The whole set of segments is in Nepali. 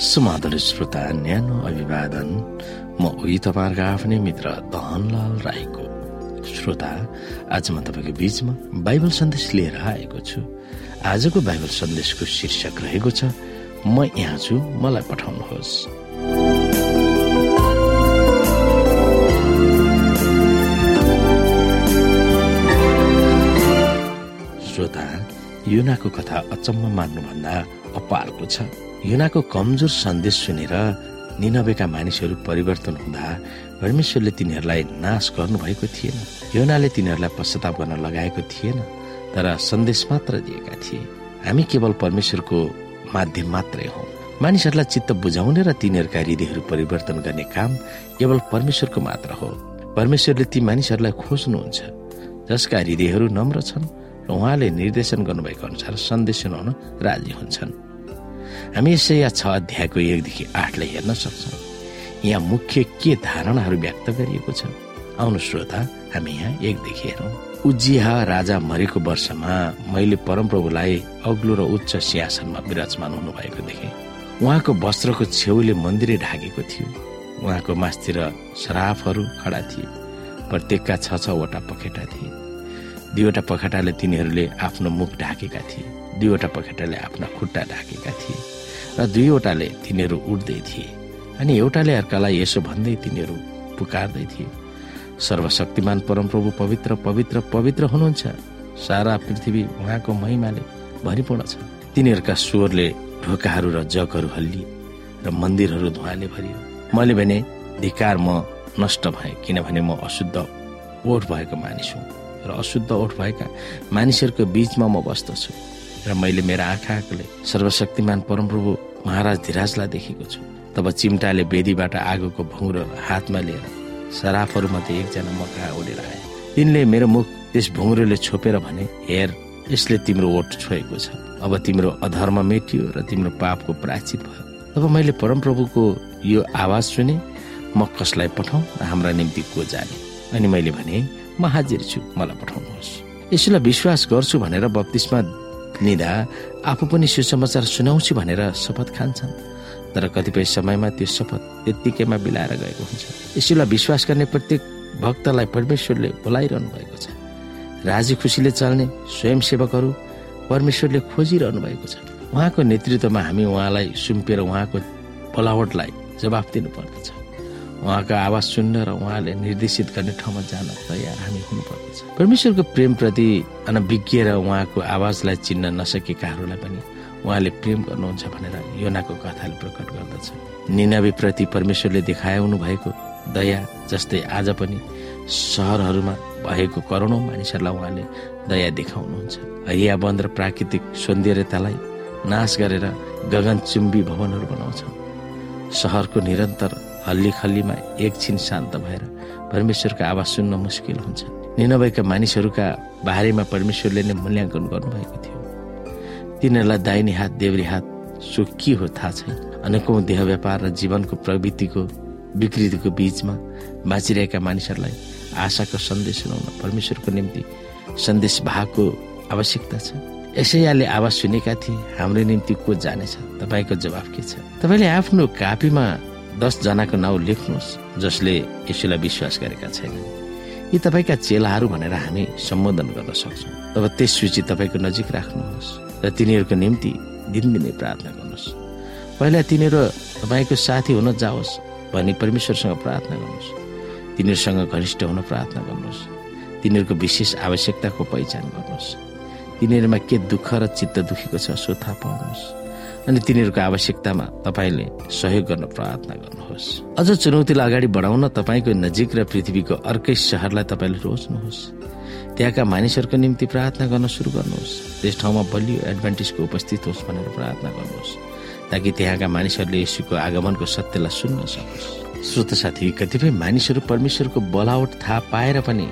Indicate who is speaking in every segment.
Speaker 1: समाधान श्रोता न्यानो अभिवादन। म उही तपाईँहरूको आफ्नै मित्र दहनलाल राईको। श्रोता आज म तपाईँको बीचमा बाइबल सन्देश लिएर आएको छु। आजको बाइबल सन्देशको शीर्षक रहेको छ म यहाँ छु मलाई पठाउनुहोस्। श्रोता युनाको कथा अचम्म मान्नुभन्दा अपारको छ। युनाको कमजोर सन्देश सुनेर निनबेका मानिसहरू परिवर्तन हुँदा परमेश्वरले तिनीहरूलाई नाश गर्नुभएको थिएन। योनाले तिनीहरूलाई पश्चाताप गर्न लगाएको थिएन तर सन्देश मात्र दिएका थिए। हामी केवल परमेश्वरको माध्यम मात्रै हौ। मानिसहरूलाई चित्त बुझाउने र तिनीहरूका हृदयहरू परिवर्तन गर्ने काम केवल परमेश्वरको मात्र हो। परमेश्वरले ती मानिसहरूलाई खोज्नुहुन्छ जसका हृदयहरू नम्र छन् र उहाँले निर्देशन गर्नुभएको अनुसार सन्देश सुनाउन राजी हुन्छन्। हामी यसै या छ अध्यायको एकदेखि आठलाई हेर्न सक्छौँ। यहाँ मुख्य के धारणाहरू व्यक्त गरिएको छ? आउनु श्रोता हामी यहाँ एकदेखि हेरौँ। उज्जिहा राजा मरेको वर्षमा मैले परमप्रभुलाई अग्लो र उच्च सिंहासनमा विराजमान हुनुभएको देखेँ। उहाँको वस्त्रको छेउले मन्दिरै ढाकेको थियो। उहाँको मासतिर सराफहरू खडा थिए। प्रत्येकका छ छवटा पखेटा थिए। दुईवटा पखेटाले तिनीहरूले आफ्नो मुख ढाकेका थिए। दुईवटा पखेटाले आफ्ना खुट्टा ढाकेका थिए। र दुईवटाले तिनीहरू उठ्दै थिए अनि एउटाले अर्कालाई यसो भन्दै तिनीहरू पुकार्दै थिए। सर्वशक्तिमान परमप्रभु पवित्र पवित्र पवित्र हुनुहुन्छ। सारा पृथ्वी उहाँको महिमाले भरिपूर्ण छ। तिनीहरूका स्वरले ढोकाहरू र जगहरू हल्लिए र मन्दिरहरू धुवाले भरियो। मैले भने धिकार म नष्ट भए किनभने म अशुद्ध ओठ भएको मानिस हुँ र अशुद्ध ओठ भएका मानिसहरूको बीचमा म बस्दछु। र मैले मेरा आँखाले सर्वशक्तिमान परमप्रभु महाराज धिराजलाई देखेको छु। तब चिम्टाले बेदीबाट आगोको भुङ्रो हातमा लिएर सराफहरूमध्ये एकजना म कहाँ उडेर आए। तिनले मेरो मुख त्यस भुङ्रोले छोपेर भने हेर यसले तिम्रो ओठ छोएको छ। अब तिम्रो अधर्म मेटियो र तिम्रो पापको प्राचित भयो। तब मैले परमप्रभुको यो आवाज सुने म कसलाई पठाउँ र हाम्रा निम्ति को जाने? अनि मैले भने म हाजिर छु मलाई पठाउनुहोस्। यसलाई विश्वास गर्छु भनेर बत्तिसमा लिँदा आफू पनि सुसमाचार सुनाउँछु भनेर शपथ खान्छन्। तर कतिपय समयमा त्यो शपथ त्यत्तिकैमा बिलाएर गएको हुन्छ। यसुलाई विश्वास गर्ने प्रत्येक भक्तलाई परमेश्वरले बोलाइरहनु भएको छ। राजी खुसीले चल्ने स्वयंसेवकहरू परमेश्वरले खोजिरहनु भएको छ। उहाँको नेतृत्वमा हामी उहाँलाई सुम्पिएर उहाँको बोलावटलाई जवाफ दिनु पर्दछ उहाँको आवाज सुन्न र उहाँले निर्देशित गर्ने ठाउँमा जान तयार हामी हुनुपर्दछ। परमेश्वरको प्रेमप्रति अनभिज्ञ र उहाँको आवाजलाई चिन्न नसकेकाहरूलाई पनि उहाँले प्रेम गर्नुहुन्छ भनेर योनाको कथाले प्रकट गर्दछ। निनावी प्रति परमेश्वरले देखाउनु भएको दया जस्तै आज पनि सहरहरूमा भएको करोडौँ मानिसहरूलाई उहाँले दया देखाउनुहुन्छ। हरिया बन्द र प्राकृतिक सौन्दर्यतालाई नाश गरेर गगनचुम्बी भवनहरू बनाउँछ सहरको निरन्तर हल्ली खल्लीमा एकछिन शान्त भएर परमेश्वरको आवाज सुन्न मुस्किल हुन्छ। निनभएका मानिसहरूका बारेमा परमेश्वरले नै मूल्याङ्कन गर्नुभएको थियो। तिनीहरूलाई दाहिने हात देव्रे हात सो के हो थाहा छैन। अनेकौं देह व्यापार र जीवनको प्रवृत्तिको विकृतिको बीचमा बाँचिरहेका मानिसहरूलाई आशाको सन्देश सुनाउन परमेश्वरको निम्ति सन्देश भागको आवश्यकता छ। यसैयाले आवाज सुनेका थिए हाम्रो निम्ति को जानेछ? तपाईँको जवाफ के छ? तपाईँले आफ्नो कापीमा दस जनाको नाउँ लेख्नुहोस् जसले यसुलाई विश्वास गरेका छैनन्। यी तपाईँका चेलाहरू भनेर हामी सम्बोधन गर्न सक्छौँ। तब त्यस सूची तपाईँको नजिक राख्नुहोस् र तिनीहरूको निम्ति दिनदिनै प्रार्थना गर्नुहोस्। पहिला तिनीहरू तपाईँको साथी हुन जाओस् भनी परमेश्वरसँग प्रार्थना गर्नुहोस्। तिनीहरूसँग घनिष्ठ हुन प्रार्थना गर्नुहोस्। तिनीहरूको विशेष आवश्यकताको पहिचान गर्नुहोस्। तिनीहरूमा के दुःख र चित्त दुखेको छ सो थाहा पाउनुहोस्। अनि तिनीहरूको आवश्यकतामा तपाईँले सहयोग गर्न प्रार्थना गर्नुहोस्। अझ चुनौतीलाई अगाडि बढाउन तपाईँको नजिक र पृथ्वीको अर्कै सहरलाई तपाईँले रोज्नुहोस्। त्यहाँका मानिसहरूको निम्ति प्रार्थना गर्न सुरु गर्नुहोस्। त्यस ठाउँमा बलियो एडभान्टेजको उपस्थित होस् भनेर प्रार्थना गर्नुहोस्। ताकि त्यहाँका मानिसहरूले यसुको आगमनको सत्यलाई सुन्न सकोस्। श्रोत साथी कतिपय मानिसहरू परमेश्वरको बोलावट थाहा पाएर पनि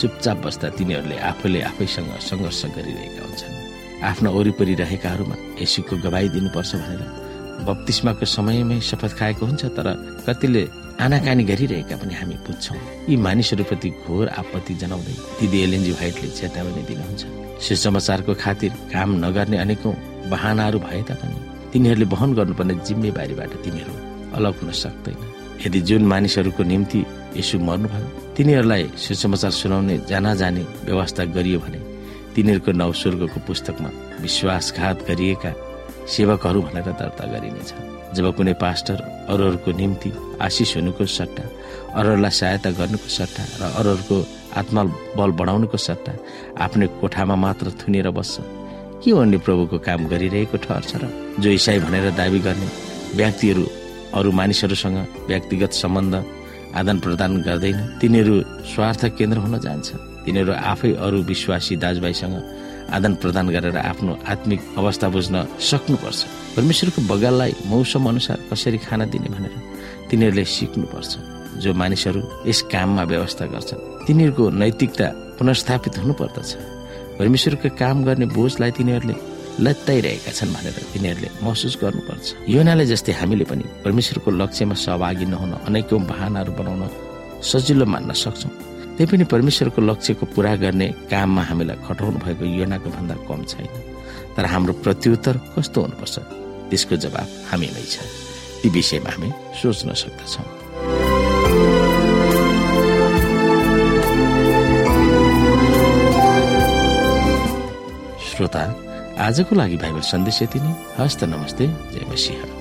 Speaker 1: चुपचाप बस्दा तिनीहरूले आफूले आफैसँग सङ्घर्ष गरिरहेका हुन्छन्। आफ्ना वरिपरि रहेकाहरूमा यसुको गवाई दिनुपर्छ भनेर बप्तिस्माको समयमै शपथ खाएको हुन्छ तर कतिले आनाकानी गरिरहेका पनि हामी बुझ्छौँ। यी मानिसहरूप्रति घोर आपत्ति जनाउँदै दिदी एलएनजी भाइटले चेतावनी दिनुहुन्छ। सुसमाचारको खातिर काम नगर्ने अनेकौं बहानाहरू भए तापनि तिनीहरूले वहन गर्नुपर्ने जिम्मेवारीबाट तिनीहरू अलग हुन सक्दैन। यदि जुन मानिसहरूको निम्ति यसो मर्नुभयो तिनीहरूलाई सुसमाचार सुनाउने जाना जाने व्यवस्था गरियो भने तिनीहरूको नौ स्वर्गको पुस्तकमा विश्वासघात गरिएका सेवकहरू भनेर दर्ता गरिनेछ। जब कुनै पास्टर अरूहरूको निम्ति आशिष हुनुको सट्टा अरूहरूलाई सहायता गर्नुको सट्टा र अरूहरूको आत्मा बल बढाउनुको सट्टा आफ्नो कोठामा मात्र थुनेर बस्छ के अन्य प्रभुको काम गरिरहेको ठहर्छ र? जो इसाई भनेर दावी गर्ने व्यक्तिहरू अरू मानिसहरूसँग व्यक्तिगत सम्बन्ध आदान प्रदान गर्दैन तिनीहरू स्वार्थ केन्द्र हुन जान्छ। तिनीहरू आफै अरू विश्वासी दाजुभाइसँग आदान प्रदान गरेर आफ्नो आत्मिक अवस्था बुझ्न सक्नुपर्छ। परमेश्वरको बगाललाई मौसम अनुसार कसरी खाना दिने भनेर तिनीहरूले सिक्नुपर्छ। जो मानिसहरू यस काममा व्यवस्था गर्छन् तिनीहरूको नैतिकता पुनर्स्थापित हुनुपर्दछ। परमेश्वरको काम गर्ने बोझलाई तिनीहरूले लत्ताइरहेका छन् भनेर तिनीहरूले महसुस गर्नुपर्छ। योनाले जस्तै हामीले पनि परमेश्वरको लक्ष्यमा सहभागी नहुन अनेकौं बहानाहरू बनाउन सजिलो मान्न सक्छौँ। त्यही पनि परमेश्वरको लक्ष्यको पूरा गर्ने काममा हामीलाई खटाउनु भएको योनाको भन्दा कम छैन। तर हाम्रो प्रत्युत्तर कस्तो हुनुपर्छ? त्यसको जवाब हामीमै छ। ती विषयमा हामी सोच्न सक्दछौँ। श्रोता आजको लागि बाइबल सन्देश यति नै। हस्त नमस्ते। जय मसिंह।